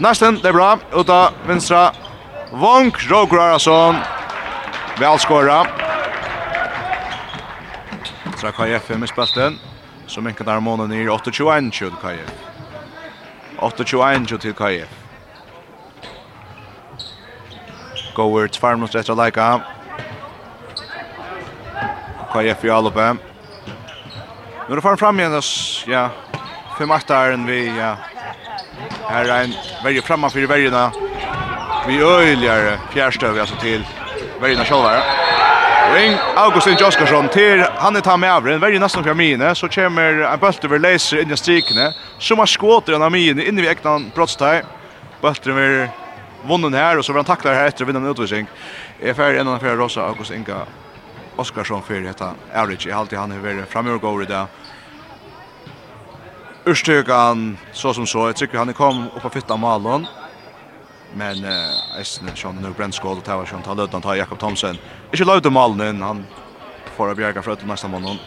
Nästan, det är bra. Uta vänstra. Vonk, Roger Arason. Välskåra. Så KF med spelten. Så mycket där månen i 8-21 till KF. 8-21 till KF. Goer tvär rätt att lika. KF i alla. Nu är det fram igen. Ja, fem aktar än vi. Ja. Här är en Värje framan för värjena. Vi öjligare fjärrstöv alltså till värjena själva. Ring Augustin Joskarsson till han är ta med över. Värje nästan för mine så kommer en bult över laser in i strikne. Som har skåter en av mine in i äktan brottstag. Bulten över vunnen här och så vill han tackla här efter vinna en utvisning. Är färdig en av fyra rosa August Inga Oskarsson för detta average i allt han har varit framöver går det Urstyrkan, så som så, Jag tycker han kom upp på fitta malen. Men eh, Eisne, nu Nøg Brennskål, det var Sjøn tar lödan ta Jakob Thomsen. Inte lödan malen inn, han får att bjärga för att nästa månad.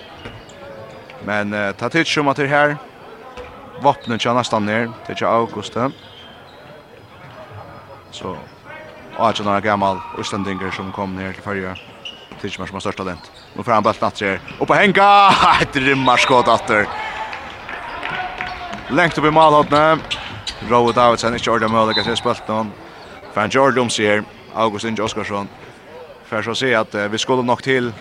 Men eh, ta tids som att det här vapnet kör nästan ner det er. Så, och att några noen gammal Østendinger som kom ner till förra tids som har största talent. Nu får han bøtt natt her, på Henka. henga, et rymmarskåd atter lengt upp i målhåttene. Rowe Davidsen, ikke ordet mål, jeg ser spalt noen. Fan Jordi om sier, August Inge Oskarsson. För så se att vi skulle nog till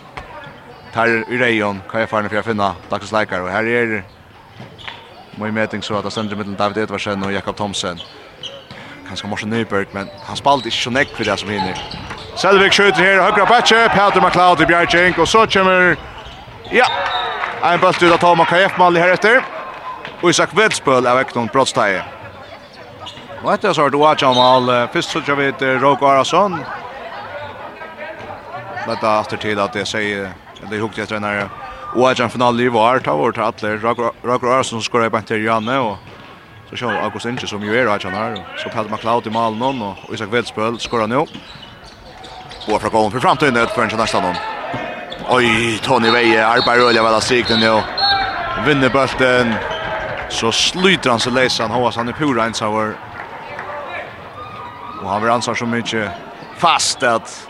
tar i rejon, kan jag färna för att finna dagens läkare. Och här är Moi meting så att det stender mellom David Edvardsen och Jakob Thomsen. Kanske Morsen Nyberg, men han spalte ikke så nekk för det som hinner. Selvik skjuter her, høyre batje, Peter McLeod i Bjergjeng, og så kommer, ja, en bøtt ut av Toma KF-mål her etter. Og Isak Vedspøl er vekk noen brottsteie. Og etter så har du Aja Mal, først så kjører vi til Råk Arason. Dette er etter til at jeg sier, eller hukte jeg denne og Aja finale i var, ta vår til atler. Råko Arason skår jeg bare til Janne, og så kjører August Inge som jo er Aja her. Så Pelle McLeod i malen, og Isak Vedspøl skår han jo. Og fra gålen for fremtiden, det er ikke nesten noen. Oi, Tony Veie, arbeider Rölja vel av strikten jo. Vinner bulten så sluter han sig läsan hoppas han är pura ensamvar. Och han vill ansvar så mycket fast att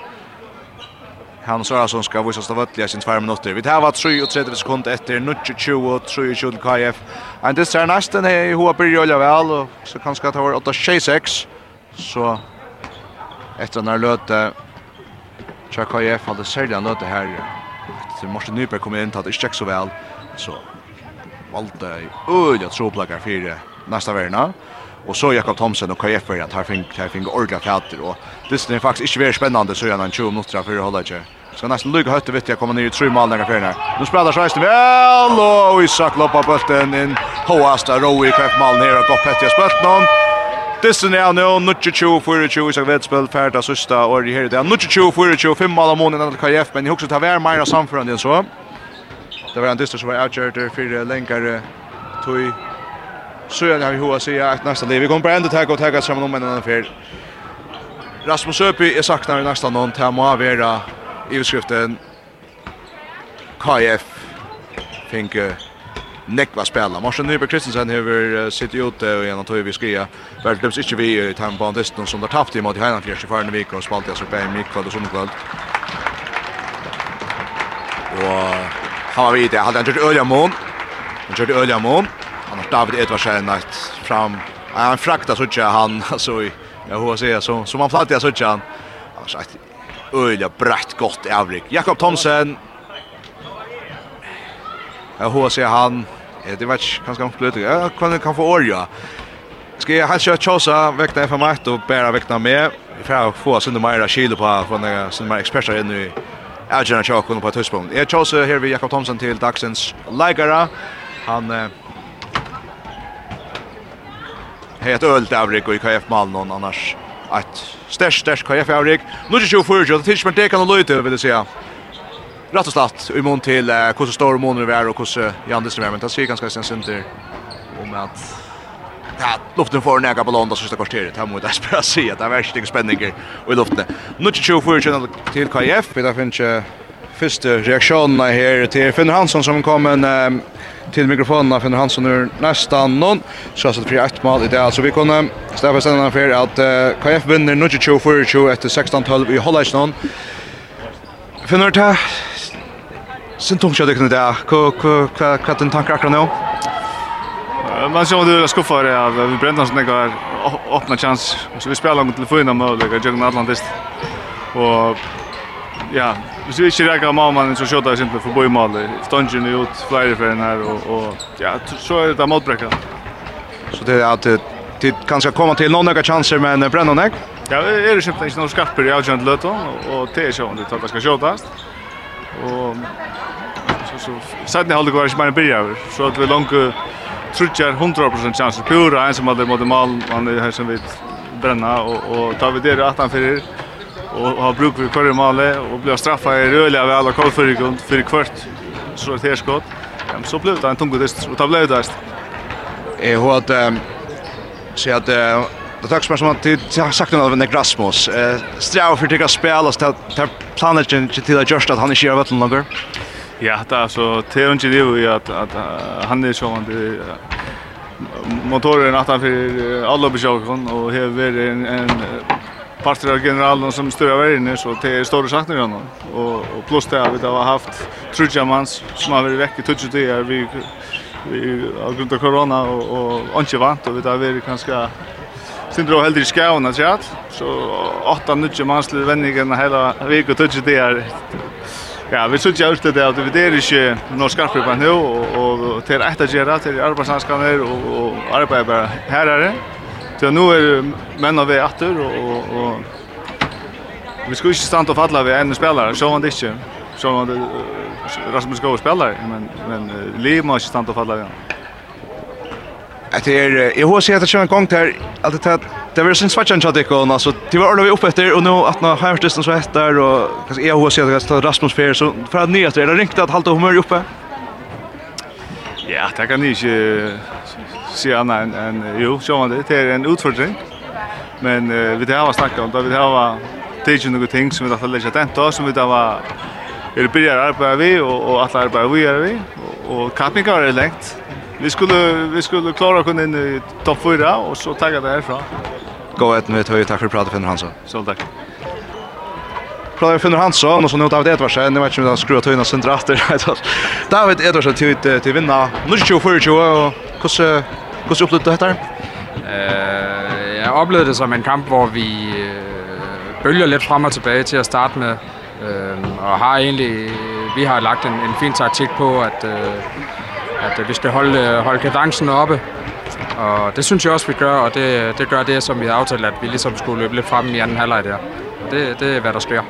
Han Sörasson ska visa sig vöttliga sin tvär minuter. Vi tar var 3 och 30 sekunder efter 20 och 20 till KF. En det ser nästan här i Hoa börjar och väl och så kan ska ta var 8-6. Så efter när löte Tja KF hade säljan löte här. Så Morsen Nyberg kommer in till att det inte så väl. Så valde øyelig troplager for nästa verna. Och så Jakob Thomsen och KF att här fink här fink ordla katter och det är faktiskt inte väldigt spännande så gärna en 20 minuter för att hålla sig. Ska nästan lycka hötte vet jag kommer ner i tre mål några för Nu spelar Schweiz väl och Isak loppar bulten in Hoasta Rowe i KF mål ner och gott pettiga spött någon. Dissen er nå, nutje 20, 24, isak Vedspel, ferda, Sista, og det her, det er nutje 20, 24, 5 mål av KF, men jeg husker ta vær mer samførende enn så. Det var en dyster som var avgjørter for lengre tog. Så jeg har vi hoa sier at nästa liv. Vi kommer bare enda tagga og tagga sammen om en annen fyr. Rasmus Øpi er saknar i nästa nån til må avgjøre i utskriften KF finke nekva spela. Marsen Nyberg Kristensen hever uh, sitt ute og gjennom tog vi skria. Vel, det ikke vi i timebanen som har tapt i måte i Heinanfjers i farne vik og spalt i SRP i mikkvall og Sundkvald. Og Han var vidare. Han hade gjort Ölja Mån. Han gjorde Ölja Mån. Han har David Edvardsen ett fram. Han fraktar så inte han alltså i jag hur säger så som han flattar så inte han. Han har sagt Ölja brett gott avrik. Jakob Thomsen. Jag hur säger han det var kanske han blöt. Ja, kan kan få Ölja. Ska jag han kört Chosa väckna för mig och bära väckna med. Vi får få synda mera kilo på från den några såna experter inne i avgjørende tjokken på et tidspunkt. Jeg tjåse här vid Jakob Thomsen till Daxens Lagara. Han eh, har Ölt avrik i KF Malmö någon annars att störst störst KF avrik. Nu är det 24, og det tidsmen det kan han løyte, det jeg si. Rett og slett, i mån till hur så står måneder är och hur hvordan Jan Distrøm er, men det ser ganska sen sent om att ja, luften får näga på London sista kvarteret. Här måste jag spela se att det är värst spänningar i luften. Nu till 24 till KF. Vi Det finns första reaktionerna här till Finn Hansson som kom en um, till mikrofonerna Finn Hansson nu nästan någon så att det ett mål i det Så vi kunde stäffa stanna för att uh, KF vinner nu till 24 efter 16-12 i Hollandsson. Finn Hansson Sen tungt jag det kunde där. Vad vad vad den tankar akkurat nu? man såg det jag skuffade av vi bränner oss några öppna chans. Så vi spelar mot telefonen med det jag Atlantis och ja vi ser inte räcka mamma men så sköt jag simpelt för boy mål stången ut flyger för den här och och ja så är det motbräcka så det är att det kanske komma till några chanser men bränner några Ja, är det köpt inte några skarper i avgjørende løton, og det är så det tar skal skjutas. Og så, så, sätter ni så, kvar i så, så, så, så, så, trutjar 100% chanser pura en som hade mot mål han är här som vi bränna och och tar vi det attan för och har bruk för kvar mål och blir straffad i rörliga väl och kall för grund för kvart så det skott ja, så blev det en tung dist och tablet dist eh hur att se att Det tack som att det har sagt något av Nick Rasmus. Eh, sträva för att spela så att planen till att just att han är gör vad han Ja, det er så teorin det at, at han er det motoren att han för alla besökon och här är en, en parter av generalen som styr över inne så det är stora saknar ju och, och plus det att vi har haft trudja mans som har varit veck i det är vi, vi har grund av corona och, och inte vant och vi har varit ganska Sindra og heldur i skjáun at sjá, så 8-9 mannslir vendingarna hela vik touch det är Ja, vi sutja ut det at vi er ikke noe skarpe på nå, og, til etter gjøre, til arbeidshanskaner og, og arbeid bare her er det. Til nå er menn av vi atter, og, og, og vi skulle ikke stande og falla ved en spillere, så han det ikke. Så han det, Rasmus Gård spillere, men, men liv må ikke stande og falla ved han. Det är jag har sett att köra en gång där att det det var sin swatchen shot det och så det var ordentligt upp efter och nu att när har just så heter och kanske jag har sett att Rasmus Fer så för att nya det ringt att hålla humör uppe. Ja, det kan ni inte se annat än, än jo, så man det. Det är en utfordring. Men uh, vi det har snackat om det. Vi har tagit några ting som vi har lärt oss som vi har är det börjar arbeta vi och, och alla arbetar vi gör vi. Och, och kappningar är längt. Vi skulle vi skulle klara kunna in i topp 4 och så tagga det härifrån. Gå ett med höj tack för pratet för Hansson. Så tack. Pratar Finner Hansson och så nu David Edvardsen. Nu vet inte om jag skruvar tunna sen drar David Edvardsen till till vinna. Nu kör för ju och hur hur upplevde du detta? Eh jag upplevde det som en kamp hvor vi bølger lidt frem og tilbage til at starte med. Ehm og har egentlig vi har lagt en en fin taktik på at eh at vi skal holde, holde kadencen oppe. Og det synes jeg også, vi gør, og det, det gør det, som vi har aftalt, at vi ligesom skulle løbe lidt frem i anden halvleg der. Og det, det er, hvad der sker.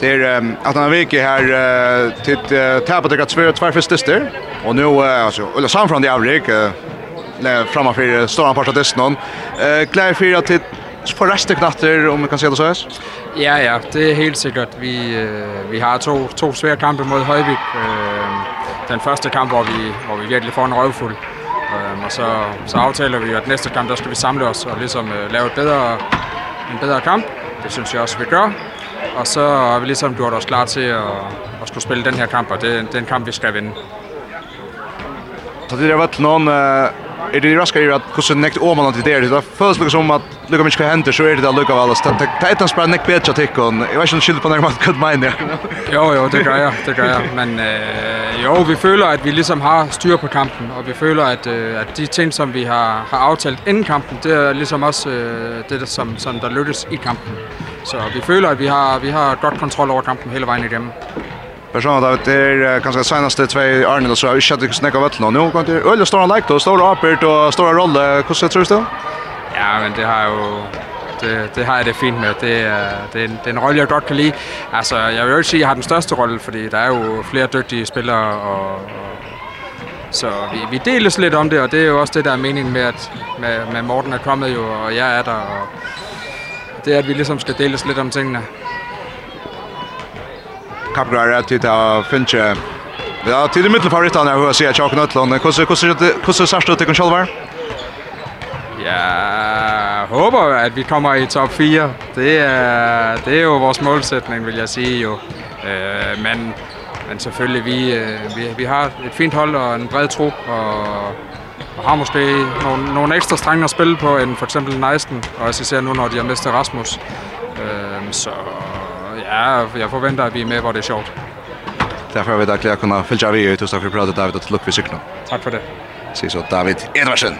Det är um, att han vecka här uh, till uh, tappat det två två första styr och nu uh, alltså eller sam från det avrik uh, framför stora parter av någon. Eh klar för att för resten knatter om man kan se det så här. Ja ja, det är helt säkert vi uh, vi har två två svære kampe mot Höjvik. Uh, den første kamp, hvor vi, hvor vi virkelig får en røvfuld. Ehm og så, så aftaler vi, at næste kamp, der skal vi samle os og ligesom øh, lave et bedre, en bedre kamp. Det synes jeg også, vi gør. Og så har vi ligesom gjort os klar til at, at skulle spille den her kamp, og det, det er en kamp, vi skal vinde. Så det har vært noen... Øh är det raskare ju att hur nekt om man inte det det först liksom som att lucka mycket händer så är det där lucka väl det är inte bara nekt bättre tycker hon jag vet inte skiljer på när man kan mena jo jo det gör jag det gör jag men eh jo vi føler att vi liksom har styr på kampen och vi føler att att de ting som vi har har avtalat inden kampen det är liksom också det der som som der lyckas i kampen. Så vi føler att vi har vi har godt kontroll over kampen hele vejen igennem. Persona det är kanske senaste två Arne och så har vi sett hatt ikke snakket vettene. Nå kan det øle stora like då stora apert og stående rolle. Hvordan tror du det? Ja, men det har jo det, det har jeg det fint med. Det, det, er en, det er en rolle, jeg godt kan lide. Altså, jeg vil jo ikke sige, at jeg har den største rolle, fordi der er jo flere dygtige spillere. Og, og så vi, vi deles lidt om det, og det er jo også det, der er meningen med, at med, med Morten er kommet jo, og jeg er der. Og det er, at vi liksom skal deles lidt om tingene kappgrar att titta finche. Ja, till det mittelfavoritterna hur ser jag Chakan Ötlund. Hur hur hur ser det ut själva? Ja, håber at vi kommer i top 4. Det er det er jo vores målsætning, vil jeg sige jo. Eh, men men selvfølgelig vi vi vi har et fint hold og en bred trup og, og har måske nogle, nogle ekstra strenge at spille på end for eksempel Neisten, og også ser nu når de har mistet Rasmus. Ehm så Ja, jag förväntar vi er med vad det er sjovt. Därför har vi verkligen kunnat följa vi ut och så har vi pratat David att lucka vid cykeln. Tack för det. Ses så David Edvarsen.